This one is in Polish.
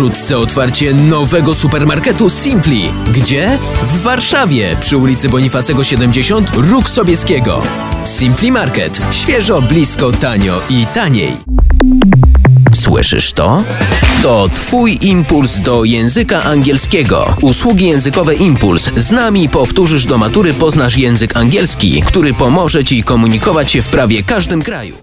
Wkrótce otwarcie nowego supermarketu Simpli. Gdzie? W Warszawie, przy ulicy Bonifacego 70, Róg Sobieskiego. Simpli Market. Świeżo, blisko, tanio i taniej. Słyszysz to? To Twój impuls do języka angielskiego. Usługi językowe Impuls. Z nami powtórzysz do matury, poznasz język angielski, który pomoże Ci komunikować się w prawie każdym kraju.